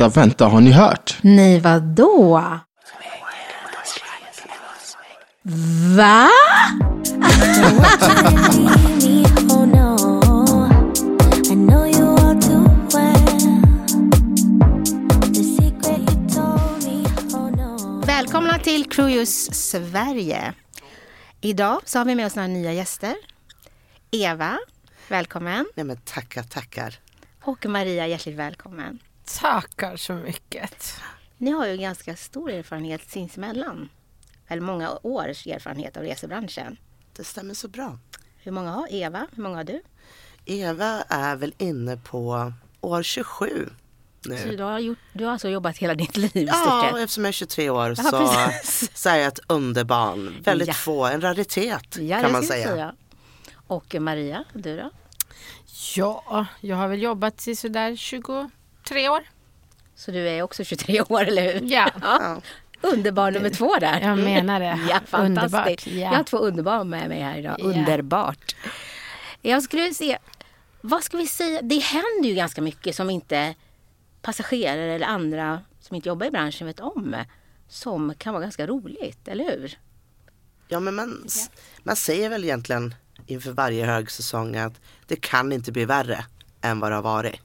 vänta, vänta, har ni hört? Nej, vadå? Va? Välkomna till Cruise Sverige. Idag så har vi med oss några nya gäster. Eva, välkommen. Nej men tackar, tackar. Och Maria, hjärtligt välkommen. Tackar så mycket. Ni har ju ganska stor erfarenhet sinsemellan. Eller många års erfarenhet av resebranschen. Det stämmer så bra. Hur många har Eva? Hur många har du? Eva är väl inne på år 27 Så nu. du, har gjort, du har alltså jobbat hela ditt liv Ja, eftersom jag är 23 år Ja, så, precis. så är jag ett underbarn. Väldigt Ja. få, en raritet Ja, kan man vi säga. Och Maria, du då? Ja, jag har väl jobbat i sådär 23 år. Så du är också 23 år, eller hur? Ja. Ja. Underbar nummer två där. Jag menar det. Ja, fantastiskt. Underbart, ja. Jag har två underbara med mig här idag. Ja. Underbart. Jag skulle se, vad ska vi säga? Det händer ju ganska mycket som inte passagerare eller andra som inte jobbar i branschen vet om. Som kan vara ganska roligt, eller hur? Ja, men man, man säger väl egentligen inför varje högsäsong att det kan inte bli värre än vad det har varit.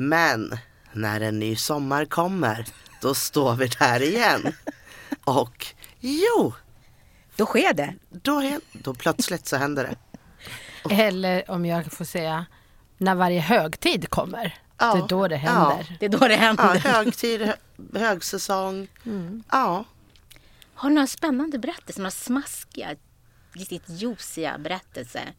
Men när en ny sommar kommer, då står vi där igen. Och jo, Då sker det. då, då plötsligt så händer det. Eller om jag får säga, när varje högtid kommer. Ja. Det är då det Ja. händer. Det är då det Ja, händer. högtid, hö högsäsong. Ja, Har du några spännande berättelser? Några smaskiga, riktigt juiciga berättelser?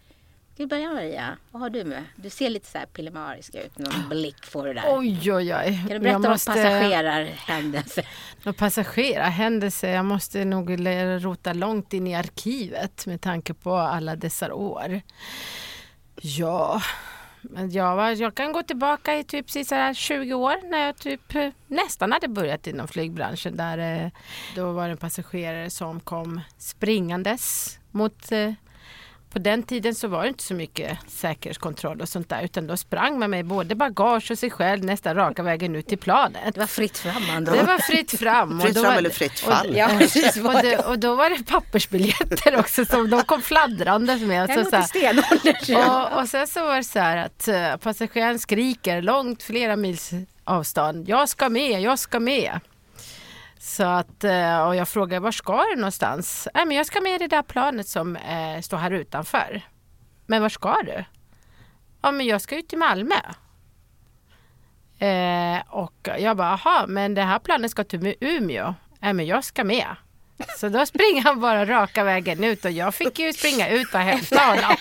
Ska vi börja Maria? Vad har du med? Du ser lite så här pillemarisk ut. Någon blick får du där. Oj, oj, oj. Kan du berätta jag om måste, passagerarhändelser? Någon passagerarhändelse. Jag måste nog rota långt in i arkivet med tanke på alla dessa år. Ja, men jag, var, jag kan gå tillbaka i typ så här 20 år när jag typ eh, nästan hade börjat inom flygbranschen. Där, eh, då var det en passagerare som kom springandes mot eh, på den tiden så var det inte så mycket säkerhetskontroll och sånt där utan då sprang man med både bagage och sig själv nästan raka vägen ut till planet. Det var fritt fram andra Det var fritt fram. och Fritt fram var eller fritt och- fall. Ja, precis. och, det. och då var det pappersbiljetter också som de kom fladdrandes med. Det Så, är så här, och, och sen så var det så här att uh, passageraren skriker långt flera mils avstånd. Jag ska med, jag ska med. Så att, eh, och jag frågar var ska du någonstans? Nej, men jag ska med i det där planet som eh, står här utanför. Men var ska du? Ja men jag ska ut till Malmö. Eh, och jag bara, aha, men det här planet ska till Umeå. Nej men jag ska med. Så då springer han bara raka vägen ut och jag fick ju springa ut och hämta honom.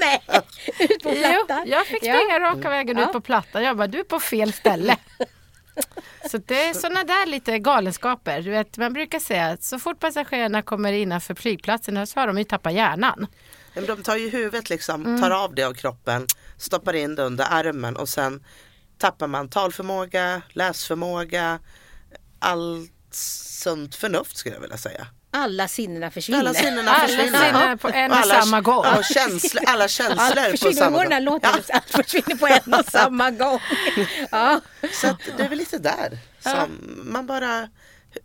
Nej, ut på Jo, plattan. jag fick Ja. springa raka vägen Ja. ut på plattan. Jag bara, du är på fel ställe. Så det är sådana där lite galenskaper. Du vet, man brukar säga att så fort passagerarna kommer innanför flygplatsen så har de ju tappat hjärnan. men de tar ju huvudet liksom, Mm. tar av det av kroppen, stoppar in det under armen och sen tappar man talförmåga, läsförmåga, allt sunt förnuft skulle jag vilja säga. Alla sinnena försvinner. Alla sinnena Alla försvinner. sinnen på en och alla, samma gång. Ja, känslor, alla känslor på samma gång. låten, Ja, allt försvinner på en och samma gång. Ja. så att det är väl lite där som man bara,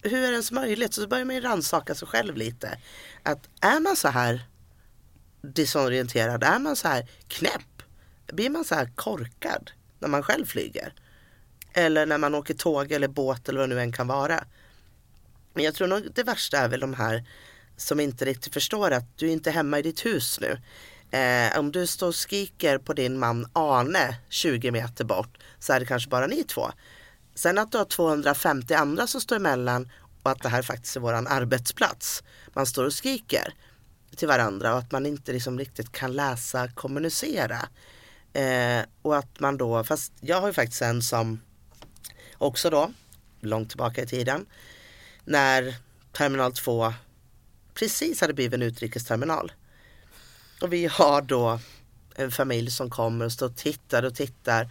hur är det ens möjligt? Så börjar man ju rannsaka sig själv lite. Att är man så här desorienterad, är man så här knäpp, blir man så här korkad när man själv flyger? Eller när man åker tåg eller båt eller vad det nu än kan vara. Men jag tror nog det värsta är väl de här som inte riktigt förstår att du är inte hemma i ditt hus nu. Eh, om du står och skriker på din man Arne 20 meter bort så är det kanske bara ni två. Sen att du har 250 andra som står emellan och att det här faktiskt är våran arbetsplats. Man står och skriker till varandra och att man inte liksom riktigt kan läsa, kommunicera. Eh, och att man då, fast jag har ju faktiskt en som också då, långt tillbaka i tiden, när terminal 2 precis hade blivit en utrikesterminal. Och vi har då en familj som kommer och står och tittar och tittar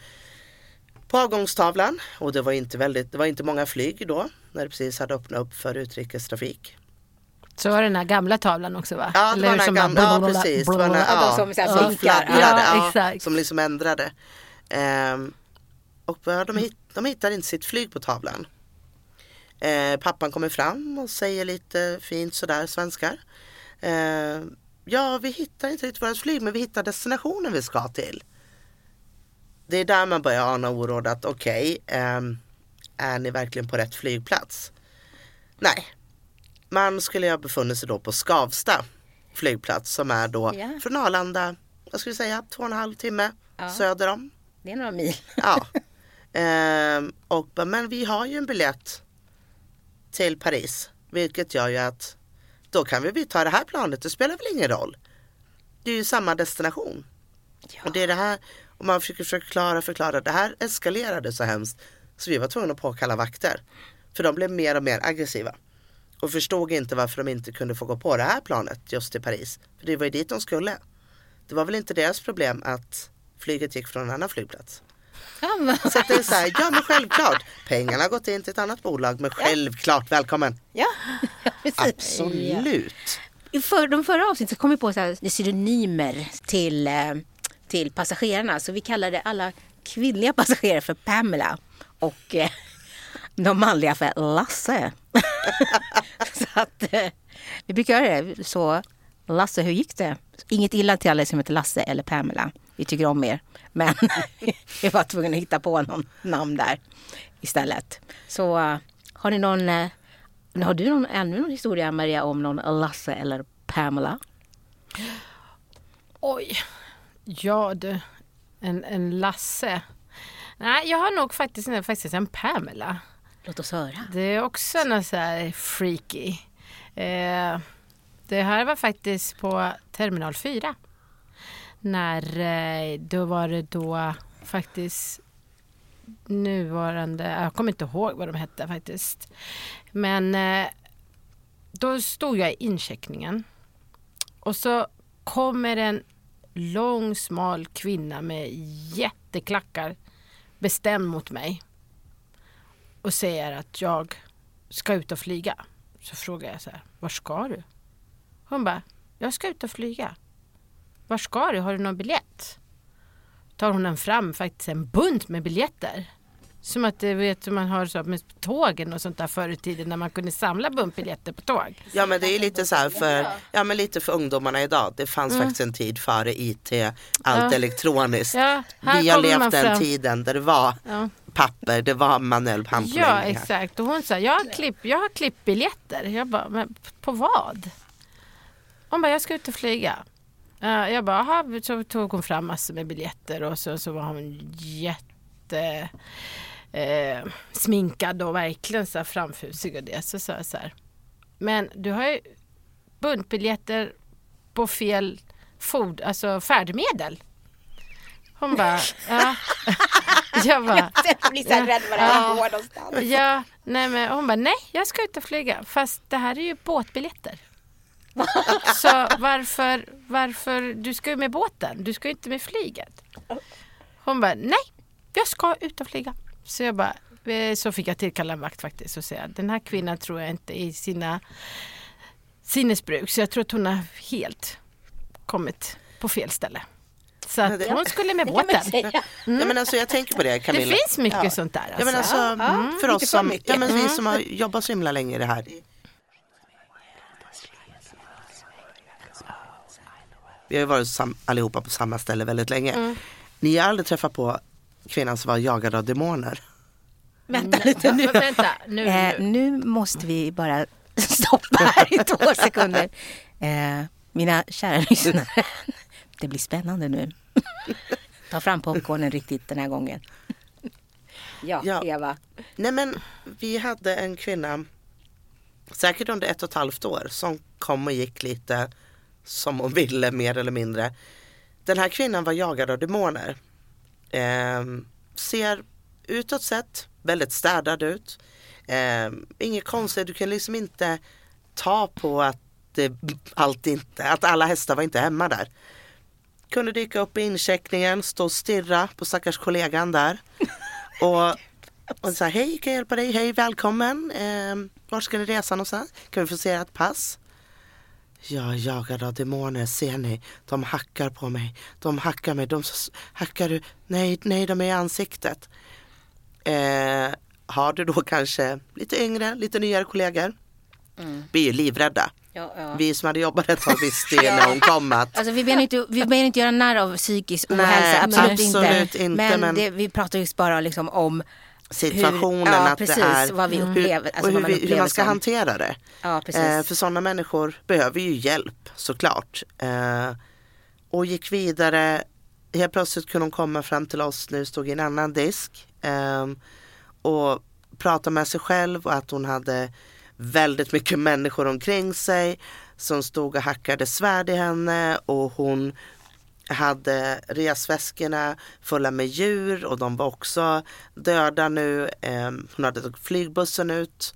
på avgångstavlan och det var inte, väldigt, det var inte många flyg då när det precis hade öppnat upp för utrikestrafik. Så var det den här gamla tavlan också va? Ja, det var den här gamla, ja precis. Det var den här, som fladdrade, som liksom ändrade. Ehm, Och de, hitt, de hittar inte sitt flyg på tavlan. Eh, pappan kommer fram och säger lite fint sådär svenskar. Eh, ja, vi hittar inte riktigt vårt flyg men vi hittar destinationen vi ska till. Det är där man börjar ana oråd att okej, ehm, är ni verkligen på rätt flygplats? Nej, man skulle ha befunnit sig då på Skavsta flygplats som är då Ja. från Arlanda, vad skulle jag säga, två och en halv timme Ja. söder om. Det är några mil. Ja. Ehm, och, men vi har ju en biljett till Paris. Vilket gör ju att då kan vi ta det här planet, det spelar väl ingen roll. Det är ju samma destination. Och det är det här, och man försöker förklara, förklara, det här eskalerade så hemskt. Så vi var tvungna att påkalla vakter. För de blev mer och mer aggressiva. Och förstod inte varför de inte kunde få gå på det här planet just till Paris. För det var ju dit de skulle. Det var väl inte deras problem att flyget gick från en annan flygplats. Ja, Så att det är så här, ja men självklart. Pengarna har gått in till ett annat bolag men självklart välkommen. ja, precis. Absolut. I för, de förra avsnitten så kom vi på så här, synonymer till, eh, till passagerarna. Så vi kallade alla kvinnliga passagerare för Pamela och eh, de manliga för Lasse. så att eh, vi brukar göra det så. Lasse, hur gick det? Inget illa till alla som heter Lasse eller Pamela. Vi tycker om er. Men vi var tvungna att hitta på någon namn där istället. Så eh, har ni någon eh, har du någon, ännu någon historia Maria om någon Lasse eller Pamela? Oj. Ja du. En, en Lasse. Nej, jag har nog faktiskt, faktiskt en Pamela. Låt oss höra. Det är också något så här freaky. Eh, det här var faktiskt på terminal 4. När, eh, då var det då faktiskt nuvarande, jag kommer inte ihåg vad de hette faktiskt. Men eh, då stod jag i incheckningen. Och så kommer en lång smal kvinna med jätteklackar bestämd mot mig och säger att jag ska ut och flyga. Så frågar jag så här, var ska du? Hon bara, jag ska ut och flyga. Var ska du? Har du någon biljett? Tar hon fram faktiskt en bunt med biljetter. Som att du vet hur man har så med tågen och sånt där förr i tiden när man kunde samla buntbiljetter på tåg. Ja men det är lite så här för, ja, men lite för ungdomarna idag. Det fanns faktiskt en tid före IT, allt Mm. Ja. elektroniskt. Ja, här Vi har levt den tiden där det var Ja. papper, det var manuell Ja, handpåläggning. exakt. Och hon sa, jag har, klipp, jag har klippbiljetter. Jag bara, men på vad? Hon bara, jag ska ut och flyga. Ja, jag bara, aha. Så tog hon fram massor med biljetter och så, så var hon jätte eh, sminkad och verkligen så här framfusig och det. Så sa jag så här, men du har ju buntbiljetter på fel ford, alltså färdmedel. Hon bara, ja. Jag bara, Jag blir så här rädd vad det här går någonstans. Ja, nej men hon bara, nej jag ska ut och flyga. Fast det här är ju båtbiljetter. Så varför, varför, du ska ju med båten, du ska ju inte med flyget. Hon bara, nej jag ska ut och flyga. Så jag bara, eh, så fick jag tillkalla en vakt faktiskt och säga, den här kvinnan tror jag inte i sina sinnesbruk. Så jag tror att hon har helt kommit på fel ställe. Så att det- hon skulle med Det båten. säga. Ja men alltså jag tänker på det Det Camilla. finns mycket Ja. sånt där. Ja men alltså. alltså Ja, för oss som, mycket. ja, men vi Mm. som har jobbat så himla länge i det här. Vi har ju varit sam, allihopa på samma ställe väldigt länge. Mm. Ni har aldrig träffat på kvinnan som var jagad av demoner? Vänta lite nu. Vänta, nu, Eh, nu. nu måste vi bara stoppa här i två sekunder. Eh, mina kära lyssnare. Det blir spännande nu. Ta fram popcornen riktigt den här gången. Ja, Ja. Eva. Nej men vi hade en kvinna, säkert under ett och ett halvt år, som kom och gick lite som hon ville mer eller mindre. Den här kvinnan var jagad av demoner. Ehm, ser utåt sett väldigt städad ut. Ehm, inget konstigt, du kan liksom inte ta på att det, allt inte, att alla hästar var inte hemma där. Kunde dyka upp i incheckningen, stå och stirra på stackars kollegan där. Och och här, hej, kan jag hjälpa dig? Hej, välkommen. Eh, vart ska ni resa någonstans? Kan vi få se ert pass? Jag är jagad av demoner, ser ni? De hackar på mig. De hackar mig. De hackar du. Nej, nej, de är i ansiktet. Eh, har du då kanske lite yngre, lite nyare kollegor, blir ju livrädda. Ja, ja. Vi som hade jobbat ett tag visste ju när hon kom att Alltså vi menar inte, vi menar inte göra narr av psykisk Nej, ohälsa, absolut, absolut inte. inte, Men, men- Det, vi pratar just bara liksom om situationen hur, ja, att precis, det är vad vi hur- upplever, alltså och hur, man hur man ska som. hantera det. Ja. Eh, för sådana människor behöver ju hjälp såklart. Eh, och gick vidare. Helt plötsligt kunde hon komma fram till oss vi stod i en annan disk. Eh, och prata med sig själv och att hon hade väldigt mycket människor omkring sig som stod och hackade svärd i henne och hon hade resväskorna fulla med djur och de var också döda nu. Eh, hon hade tagit flygbussen ut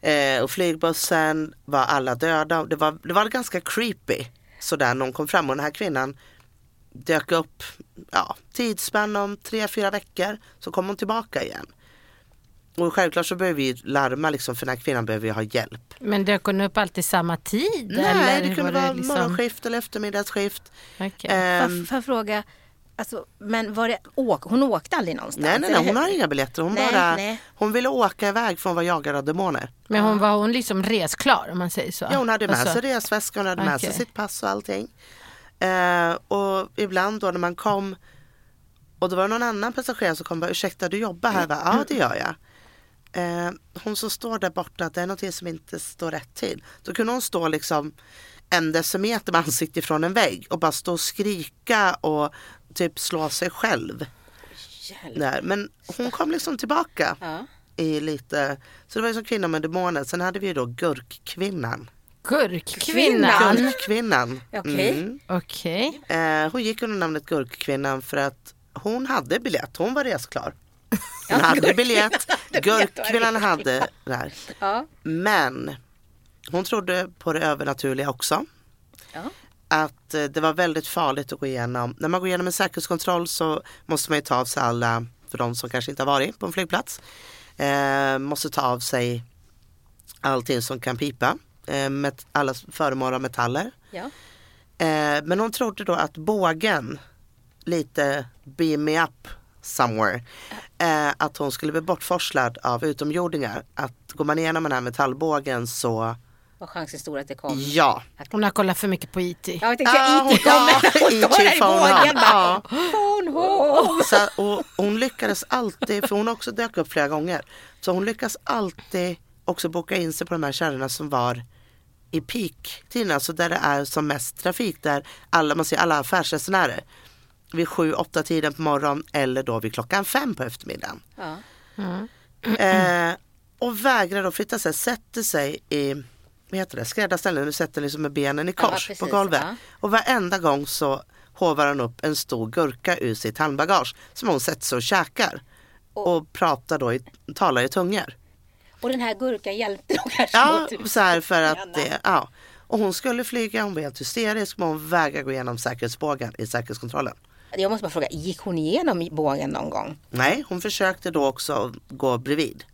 eh, och flygbussen var alla döda. Det var, det var ganska creepy sådär när hon kom fram och den här kvinnan dök upp ja, tidsspann om tre, fyra veckor så kom hon tillbaka igen. Och självklart så behöver vi larma liksom för den här kvinnan behöver ju ha hjälp. Men dök hon upp alltid samma tid? Nej, eller det kunde var vara liksom- morgonskift eller eftermiddagsskift. Okej. Ehm, Får jag fråga, alltså, men var det, åk, hon åkte aldrig någonstans? nej, nej, nej, hon har inga biljetter. Hon, Nej, bara, nej. hon ville åka iväg för hon var jagad av demoner. Men hon var hon liksom resklar om man säger så? Ja, hon hade med Alltså, sig resväska, hon hade med sig sitt pass och allting. Eh, och ibland då när man kom och det var någon annan passagerare som kom och bara, ursäkta du jobbar här va? Ja det gör jag. Eh, hon som står där borta, det är någonting som inte står rätt till. Då kunde hon stå liksom en decimeter med ansiktet ifrån en vägg och bara stå och skrika och typ slå sig själv. Hjälp. Där. Men hon kom liksom tillbaka Ja. i lite, så det var ju som kvinnan med demoner. Sen hade vi ju då gurkkvinnan. Gurkkvinnan? Gurkkvinnan. Okej. Mm. Okej. Eh, hon gick under namnet Gurkkvinnan för att hon hade biljett. Hon var resklar. Hon hade biljett. Gurkkvinnan hade där. Ja. Men hon trodde på det övernaturliga också. Ja. Att eh, det var väldigt farligt att gå igenom. När man går igenom en säkerhetskontroll så måste man ju ta av sig alla, för de som kanske inte har varit på en flygplats, eh, måste ta av sig allting som kan pipa. Eh, med alla föremål av metaller. Ja. Eh, men hon trodde då att bågen, lite beam me up somewhere, eh, att hon skulle bli bortforslad av utomjordingar. Att går man igenom den här metallbågen så, Var chansen stor att det kom? ja. Hon har kollat för mycket på IT. Ja, jag tänkte Ah, IT hon- kommer. ja, Hon står där i bågen bara. Phone home. Så, och hon lyckades alltid, för hon också dök upp flera gånger, så hon lyckas alltid också boka in sig på de här kärrorna som var i peak-tiden, alltså där det är som mest trafik, där alla, man ser alla affärsresenärer vid sju, åtta tiden på morgonen eller då vid klockan fem på eftermiddagen. Ja. Eh, och vägrar då flytta sig, sätter sig i vad heter det, skräddarställen, nu sätter liksom med benen i Ja, kors precis, på golvet. ja. Och varenda gång så hovar han upp en stor gurka ur sitt handbagage som hon sätter sig och käkar. Och, pratar då, i, talar i tungor. Och den här gurkan hjälpte nog kanske Ja, så här för att det, ja. Och hon skulle flyga, hon var helt hysterisk men hon vägrade gå igenom säkerhetsbågen i säkerhetskontrollen. Jag måste bara fråga, gick hon igenom bågen någon gång? Nej, hon försökte då också gå bredvid.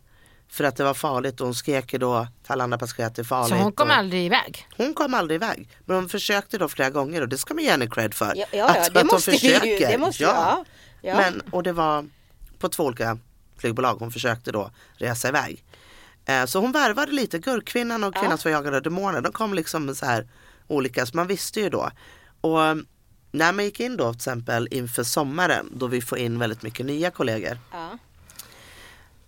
För att det var farligt och hon skrek ju då till alla andra passagerare att det är farligt. Så hon kom och... aldrig iväg? Hon kom aldrig iväg. Men hon försökte då flera gånger och det ska man ge henne cred för. Ja, ja, ja, det hon måste vi ju- det måste- ja, ja. Men, och det var på två olika flygbolag hon försökte då resa iväg. Eh, så hon värvade lite, Gurkkvinnan och Kvinnan som var jagade demoner. De kom liksom med så här olika, så man visste ju då. Och när man gick in då till exempel inför sommaren då vi får in väldigt mycket nya kollegor. Ja.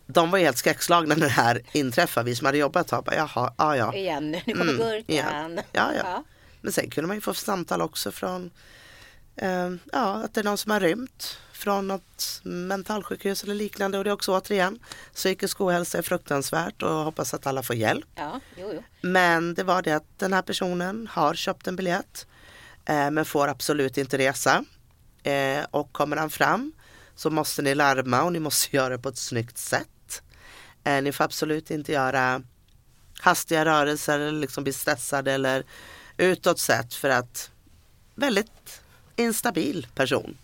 De var helt skräckslagna när det här inträffade. Vi som hade jobbat ett tag bara, jaha, ja ja. Igen, nu kommer Mm, gurkan. igen. Ja, ja. Men sen kunde man ju få samtal också från eh, ja, att det är någon som har rymt från något mentalsjukhus eller liknande och det är också återigen psykisk ohälsa är fruktansvärt och hoppas att alla får hjälp. Ja, jo, jo. Men det var det att den här personen har köpt en biljett men får absolut inte resa. Eh, och kommer han fram så måste ni larma och ni måste göra det på ett snyggt sätt. Eh, ni får absolut inte göra hastiga rörelser eller liksom bli stressade eller utåt sett för att väldigt instabil person.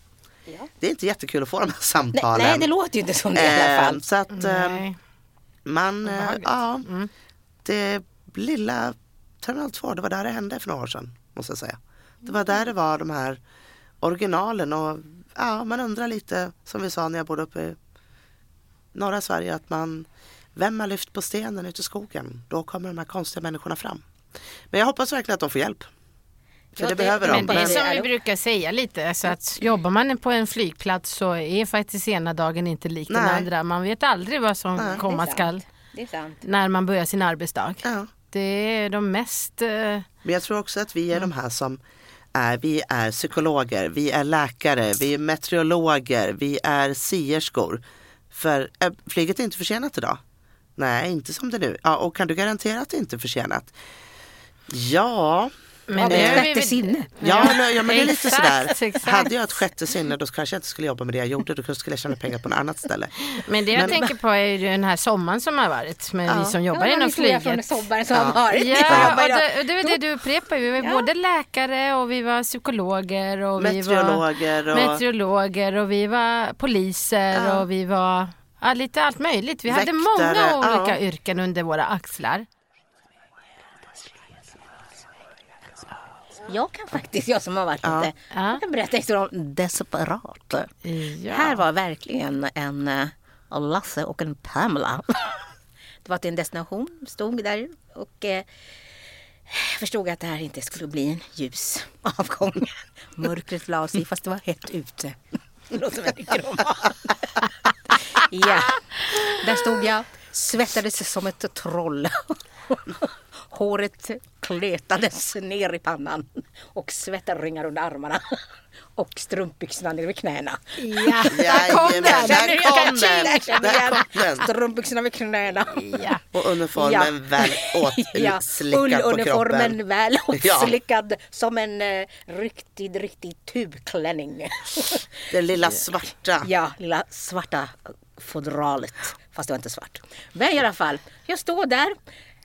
Ja. Det är inte jättekul att få de här Nej, samtalen. nej, det låter ju inte som det i alla Eh, fall. så att eh, Nej. man, eh, Obehagligt. ja, Mm. det lilla Terminal 2, det var där det hände för några år sedan. Måste jag säga. Det var där det var de här originalen och ja, man undrar lite som vi sa när jag bodde uppe i norra Sverige att man, vem har lyft på stenen ute i skogen? Då kommer de här konstiga människorna fram. Men jag hoppas verkligen att de får hjälp. För Ja, det, det- behöver de. Men det är Men, som vi brukar säga lite, så att jobbar man på en flygplats så är faktiskt ena dagen inte lik den Nej. andra. Man vet aldrig vad som Nej. komma skall när man börjar sin arbetsdag. ja. Det är de mest... eh, Men jag tror också att vi är de här som är, vi är psykologer, vi är läkare, vi är meteorologer, vi är sierskor. För är flyget är inte försenat idag. Nej, inte som det är nu. Ja, och kan du garantera att det inte är försenat? Ja, men det är är sjätte sinne. ja, men, ja men det är lite Exakt, sådär. exakt. Hade jag ett sjätte sinne då kanske jag inte skulle jobba med det jag gjorde. Då skulle jag tjäna pengar på något annat ställe. Men det jag Men- tänker på är ju den här sommaren som har varit med Ja. vi som jobbar Ja, inom flyget. från sommaren som Ja. har varit. Ja, och det, och det var det du upprepar. Vi var Ja. både läkare och vi var psykologer och vi var Meteorologer och meteorologer och vi var poliser Ja. och vi var ja, lite allt möjligt. Vi hade Väktare, många olika ja. yrken under våra axlar. Jag kan faktiskt, jag som har varit Ja. lite, Ja. jag kan berätta historien om Desperat. Ja. Här var verkligen en eh, Lasse och en Pamela. Det var till en destination, stod där och eh, förstod att det här inte skulle bli en ljus avgång. Mörkret la sig fast det var hett ute. Det låter väldigt roman. Ja, där stod jag, svettades som ett troll. Håret kletades ner i pannan och svettringar under armarna och strumpbyxorna ner vid knäna. Ja, där kom den. där kom den. känner Där jag kom den. Strumpbyxorna vid knäna. Ja. Och uniformen väl Ja, åtslickad på kroppen. ulluniformen väl Ja. åtslickad som en eh, riktigt, riktigt tubklänning. Den lilla svarta. Ja, lilla svarta fodralet. Fast det var inte svart. Men i alla fall, jag står där.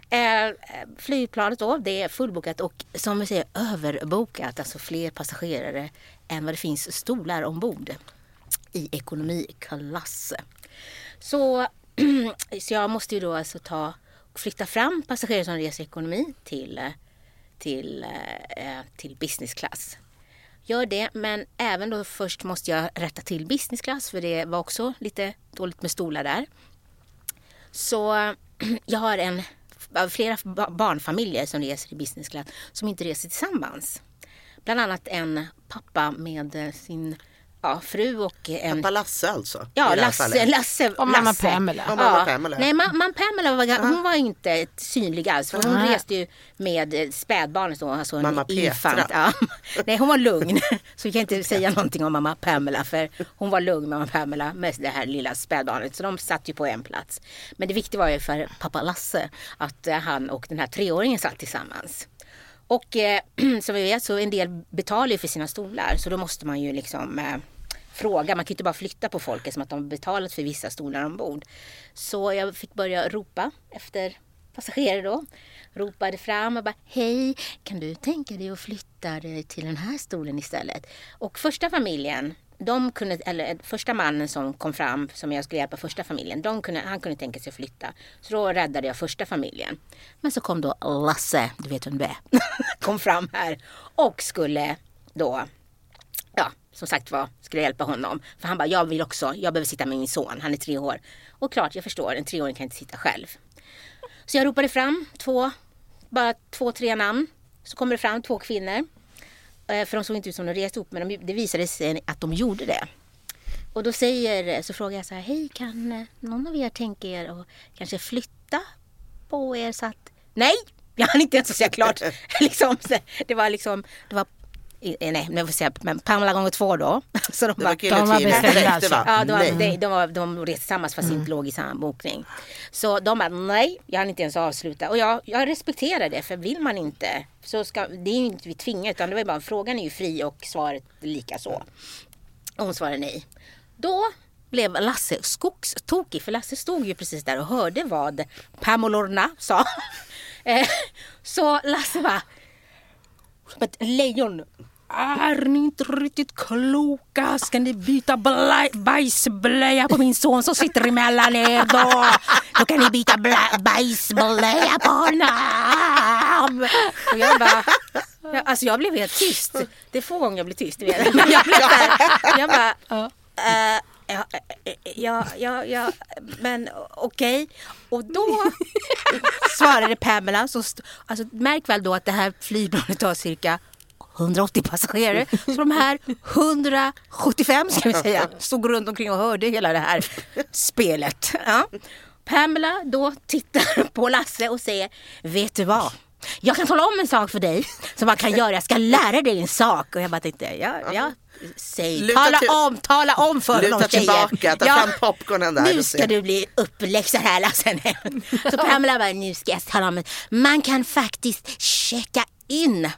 Eh, flygplanet då, det är fullbokat och som vi säger överbokat. Alltså fler passagerare än vad det finns stolar ombord i ekonomiklass. Så, så jag måste ju då alltså ta och flytta fram passagerare som reser i ekonomi till, till, eh, till business class. Gör det, men även då först måste jag rätta till business class för det var också lite dåligt med stolar där. Så jag har en, flera barnfamiljer som reser i business class som inte reser tillsammans. Bland annat en pappa med eh, sin ja, fru och en Pappa Lasse alltså. Ja, Lasse. Lasse. Och mamma Lasse. Pamela. Och mamma Pamela. Nej, ma- mamma Pamela var, hon var inte synlig alls. För hon Nej. reste ju med eh, spädbarnet då. Alltså Mamma Petra. infant. Ja. Nej, hon var lugn. Så vi kan inte säga någonting om mamma Pamela. För hon var lugn, mamma Pamela, med det här lilla spädbarnet. Så de satt ju på en plats. Men det viktiga var ju för pappa Lasse att eh, han och den här treåringen satt tillsammans. Och eh, som vi vet så en del betalar ju för sina stolar. Så då måste man ju liksom eh, fråga. Man kan ju inte bara flytta på folk som att de har betalat för vissa stolar ombord. Så jag fick börja ropa efter passagerare då. Ropade fram och bara hej, kan du tänka dig att flytta dig till den här stolen istället? Och första familjen, de kunde, eller första mannen som kom fram som jag skulle hjälpa första familjen, de kunde, han kunde tänka sig att flytta. Så då räddade jag första familjen. Men så kom då Lasse, du vet vem du är, kom fram här och skulle då som sagt var, skulle hjälpa honom. För han bara, jag vill också, jag behöver sitta med min son, han är tre år. Och klart, jag förstår, en treåring kan inte sitta själv. Så jag ropade fram två, bara två, tre namn. Så kommer det fram två kvinnor. Eh, För de såg inte ut som de reste ihop, men de, det visade sig att de gjorde det. Och då säger, så frågar jag så här, hej kan eh, någon av er tänka er att kanske flytta på er så att... Nej! Jag hann inte ens säga klart. liksom, det var liksom, det var, nej, nu får säga, men Pamela gånger två då. Så de Det var De var bestämda alltså. Ja, de, var, de, de, var, de reste tillsammans fast inte låg i samma bokning. Så de bara, nej, jag hann inte ens avsluta. Och jag, jag respekterar det, för vill man inte så ska, det är ju inte vi tvingar utan det var bara, frågan är ju fri och svaret lika så. Och hon svarade nej. Då blev Lasse skogstokig, för Lasse stod ju precis där och hörde vad Pamolorna sa. Eh, så Lasse bara, som ett lejon. Är ni inte riktigt kloka? Ska ni byta bajsblöja på min son som sitter emellan er då? Då kan ni byta bajsblöja på honom. Och jag bara, jag, alltså jag blev helt tyst. Det är få gånger jag blir tyst. Men jag blev där. Jag bara, eh, ja, eh, eh, eh, ja, ja, ja men okej. Och då svarade Pamela, så alltså, märk väl då att det här flygplanet har cirka 180 passagerare. Så de här 175 ska vi säga stod runt omkring och hörde hela det här spelet. Ja. Pamela då tittar på Lasse och säger, vet du vad? Jag kan tala om en sak för dig som man kan göra. Jag ska lära dig en sak. Och jag bara tänkte, ja, ja. Säg, Luta tala till- om, tala om för Luta honom tillbaka, ta fram popcornen där Nu ska du bli uppläxad här Lasse. Så Pamela bara, nu ska jag tala om man kan faktiskt checka in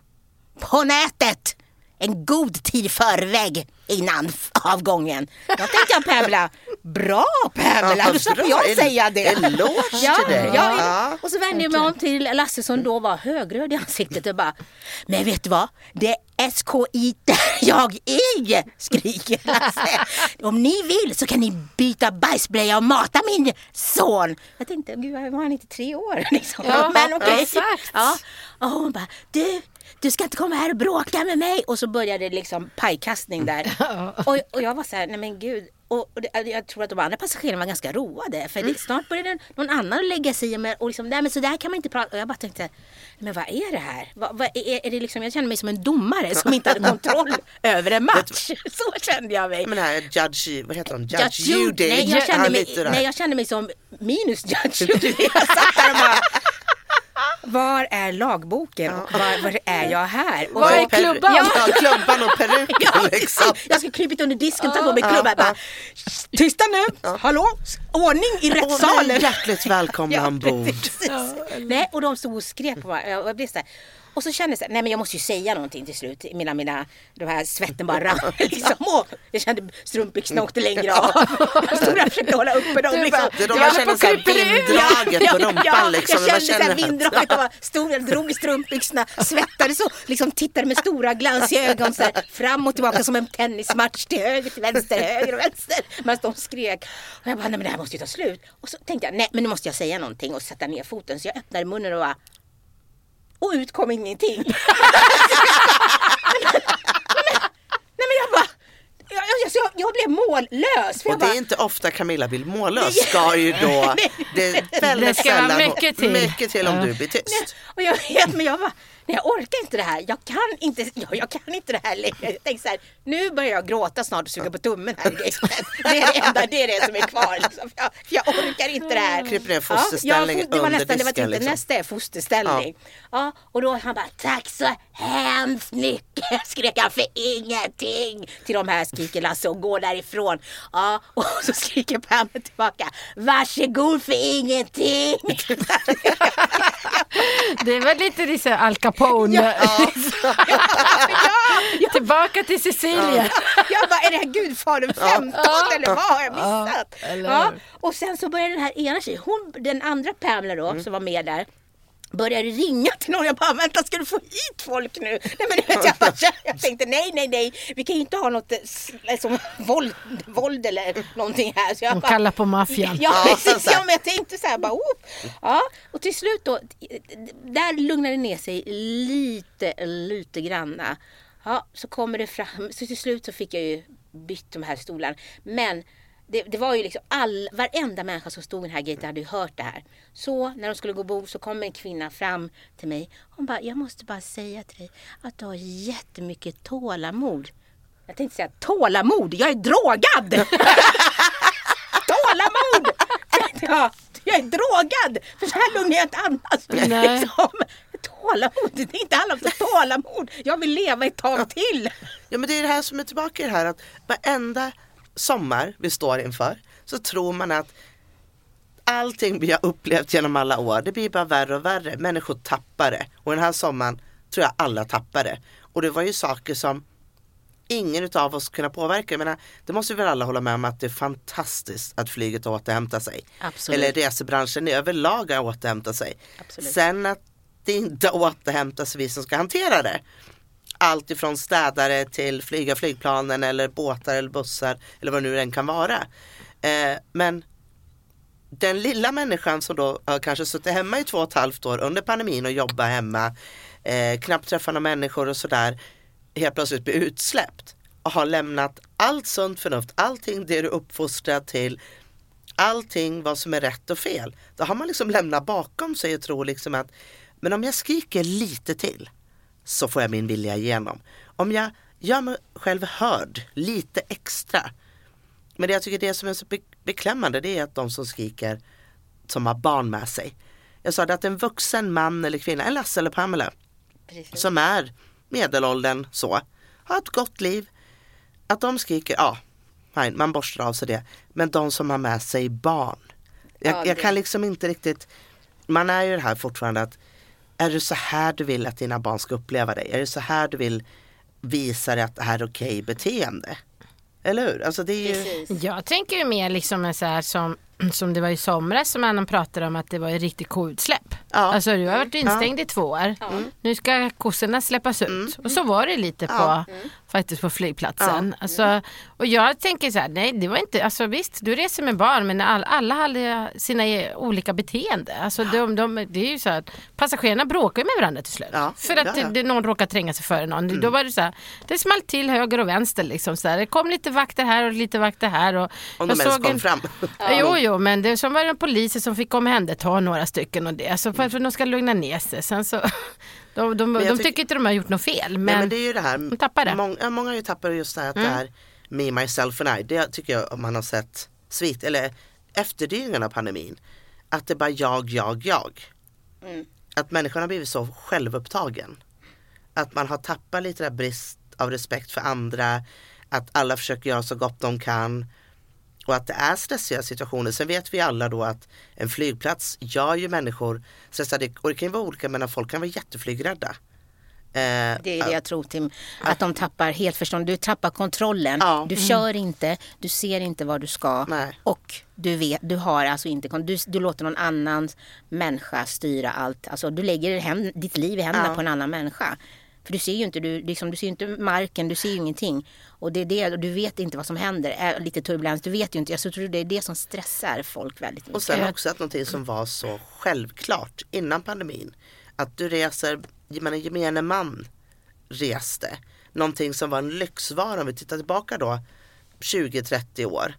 på nätet en god tid förväg innan avgången. Då tänkte jag Pamela, bra Pamela, Ja, då slapp jag säga det. eloge ja, till dig. Ja, Ja. Och så vände jag mig om till Lasse som då var högröd i ansiktet och bara, men vet du vad? Det är SKI där jag är, skriker Lasse. Om ni vill så kan ni byta bajsblöja och mata min son. Jag tänkte, gud var han inte tre år? Liksom. Ja, men okej. exakt. Ja. Och hon bara, du, du ska inte komma här och bråka med mig. Och så började det liksom pajkastning där. och, och jag var så här, nej men gud. Och, och det, jag tror att de andra passagerarna var ganska roade. För det, snart började någon annan lägga sig i med och liksom, nej men så där kan man inte prata. Och jag bara tänkte, men vad är det här? Vad, vad, är, är det liksom, jag känner mig som en domare som inte hade kontroll över en match. Så kände jag mig. Men det här Judge, vad heter hon? Judge, Judge Judy. Nej, jag kände mig, nej, jag kände mig som minus Judge Judy. Jag satt där och bara, var är lagboken och var, var är jag här? Och Var är klubban? Ja, ja klubban och peruken Ja, liksom. Jag ska krypit under disken och ta på mig klubban. Bara, Tysta nu! Hallå? Ordning i rättssalen! hjärtligt välkomna ombord. Nej, och de stod och skrek på mig. Jag blev så här, och så kände jag så här, nej men jag måste ju säga någonting till slut. Mina, mina, de här svetten bara rann. Liksom. Och jag kände strumpbyxorna åkte längre av. Jag stod där och försökte hålla uppe dem. Liksom. Det är då Jag man håller känner på så här att krypa ut. vinddraget på rumpan ja, liksom. Jag kände såhär vinddraget. Jag, stor, jag drog i strumpbyxorna, svettades och liksom tittade med stora glansiga ögon så här, fram och tillbaka som en tennismatch till höger, till vänster, höger och vänster. Medan de skrek. Och jag bara, nej men det här måste ju ta slut. Och så tänkte jag, nej men nu måste jag säga någonting och sätta ner foten. Så jag öppnade munnen och bara, och ut kom ingenting. nej, men jag bara, jag, jag, blev mållös. För jag Och det bara, är inte ofta Camilla vill mållös ska ju då, det är väldigt Det ska vara sällan mycket till. mycket till om Ja. du blir tyst. Och jag vet, men jag bara, nej jag orkar inte det här. Jag kan inte, jag, jag kan inte det här längre. Jag tänkte så här, nu börjar jag gråta snart och suga på tummen här i gayspet. Det är det enda, det är det som är kvar. Liksom. Jag, för jag orkar inte det här. Kryper ner Ja, fosterställning ja, det var under nästan, det var disken, liksom. nästa är fosterställning. Ja. och då han bara, tack så hemskt mycket, skrek han för ingenting. Till de här skriker Lasse och går därifrån. Ja, och så skriker Pam tillbaka, varsågod för ingenting. Det väl lite här Al Capone. Tillbaka till Sicilien. Jag bara, är det här Gudfadern 15 eller vad har jag missat? Ja, och sen så började den här ena tjejen, hon, den andra Pamela då, Mm. som var med där, började ringa till någon. Jag bara, vänta ska du få hit folk nu? Nej, men, jag, bara, jag tänkte nej, nej, nej, vi kan ju inte ha något liksom, våld, våld eller någonting här. Så jag bara, kallar på maffian. Ja, Ja, precis. Ja, men jag tänkte så här bara, oh. ja. Och till slut då, där lugnade det ner sig lite, lite granna. Ja, så kommer det fram, så till slut så fick jag ju bytt de här stolarna. Men det, det var ju liksom all, varenda människa som stod i den här gaten hade ju hört det här. Så när de skulle gå bo så kom en kvinna fram till mig. Hon bara, jag måste bara säga till dig att du har jättemycket tålamod. Jag tänkte säga tålamod, jag är drogad! tålamod! Ja, jag är drogad! För så här lugn är jag inte annars. Nej. Liksom, tålamod, det är inte alla har tålamod. Jag vill leva ett tag till. Ja men det är det här som är tillbaka i det här att varenda sommar vi står inför så tror man att allting vi har upplevt genom alla år det blir bara värre och värre. Människor tappar det och den här sommaren tror jag alla tappar det. Och det var ju saker som ingen utav oss kunde påverka. Jag menar, det måste vi väl alla hålla med om att det är fantastiskt att flyget återhämtar sig. Absolut. Eller resebranschen i överlag har återhämtat sig. Absolut. Sen att det inte återhämtar sig vi som ska hantera det. Allt ifrån städare till flyga flygplanen eller båtar eller bussar eller vad nu den kan vara. Eh, men den lilla människan som då har kanske suttit hemma i två och ett halvt år under pandemin och jobbat hemma, eh, knappt träffar några människor och sådär, helt plötsligt blir utsläppt. och har lämnat allt sunt förnuft, allting det du är uppfostrad till, allting vad som är rätt och fel. Då har man liksom lämnat bakom sig och tror liksom att men om jag skriker lite till så får jag min vilja igenom. Om jag gör mig själv hörd lite extra. Men det jag tycker det som är så be- beklämmande det är att de som skriker som har barn med sig. Jag sa det att en vuxen man eller kvinna, en Lasse eller Pamela Precis. som är medelåldern så, har ett gott liv. Att de skriker, ja, man borstar av sig det. Men de som har med sig barn. Jag, Ja, jag kan liksom inte riktigt, man är ju det här fortfarande att är det så här du vill att dina barn ska uppleva dig? Är det så här du vill visa dig att det här är okej beteende? Eller hur? Alltså det är ju. Jag tänker ju mer liksom en så här som, som det var i somras som man pratade om att det var ett riktigt koutsläpp. Ja. Alltså du har varit instängd i två år. Nu ska kossorna släppas ut. Och så var det lite på, Ja. faktiskt på flygplatsen. Alltså, och jag tänker så här, nej det var inte, alltså visst du reser med barn men all, alla hade sina e- olika beteende. Alltså de, de, det är ju så att passagerarna bråkar ju med varandra till slut. Ja. För att Ja, ja. Det, det, någon råkar tränga sig före någon. Då var det så här, det small till höger och vänster liksom. Så här. Det kom lite vakter här och lite vakter här. Och om jag de ens kom en- fram. Jo, jo, men det som var det poliser som fick omhänderta några stycken och det. Så för, att de ska lugna ner sig. Sen så, de, de, de, tycker inte de har gjort något fel. Men, Nej, men det är ju det här, de tappar det. Mm. Många, ja, många har ju tappat just det här att det är me, myself and I. Det tycker jag man har sett svit, eller efterdyningarna av pandemin. Att det bara jag, jag, jag. Mm. Att människan har blivit så självupptagen. Att man har tappat lite där brist av respekt för andra. Att alla försöker göra så gott de kan. Och att det är stressiga situationer. Sen vet vi alla då att en flygplats gör ju människor stressade. Och det kan ju vara olika men folk kan vara jätteflygrädda. Eh, Det är det jag tror Tim, att de tappar helt förstånd. Du tappar kontrollen. Ja. Du kör inte, du ser inte vad du ska Nej. och du, vet, du har alltså inte du, du låter någon annan människa styra allt. Alltså du lägger hän- ditt liv i händerna Ja. på en annan människa. För du ser ju inte, du, liksom, du ser inte marken, du ser ju ingenting. Och det är det, och du vet inte vad som händer. Är lite turbulens, du vet ju inte. Jag tror det är det som stressar folk väldigt mycket. Och sen också att någonting som var så självklart innan pandemin. Att du reser, jag gemene man reste. Någonting som var en lyxvara om vi tittar tillbaka då 20-30 år.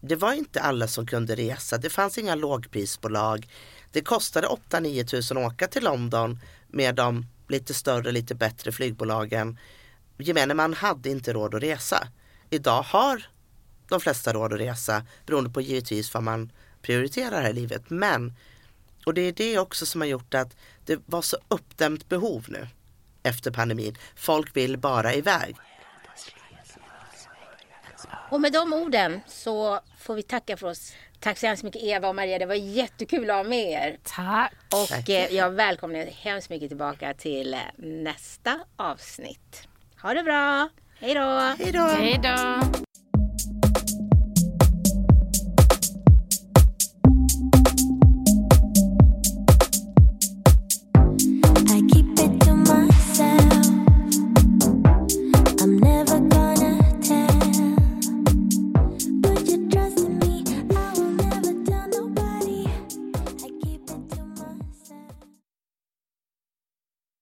Det var inte alla som kunde resa. Det fanns inga lågprisbolag. Det kostade 8-9 tusen att åka till London med de lite större, lite bättre flygbolagen. Gemene man hade inte råd att resa. Idag har de flesta råd att resa beroende på givetvis vad man prioriterar här i livet. Men, och det är det också som har gjort att det var så uppdämt behov nu efter pandemin. Folk vill bara iväg. Och med de orden så får vi tacka för oss. Tack så hemskt mycket Eva och Maria. Det var jättekul att ha med er. Tack. Och eh, jag välkomnar er hemskt mycket tillbaka till eh, nästa avsnitt. Ha det bra. Hej då! Hej då! Hej då.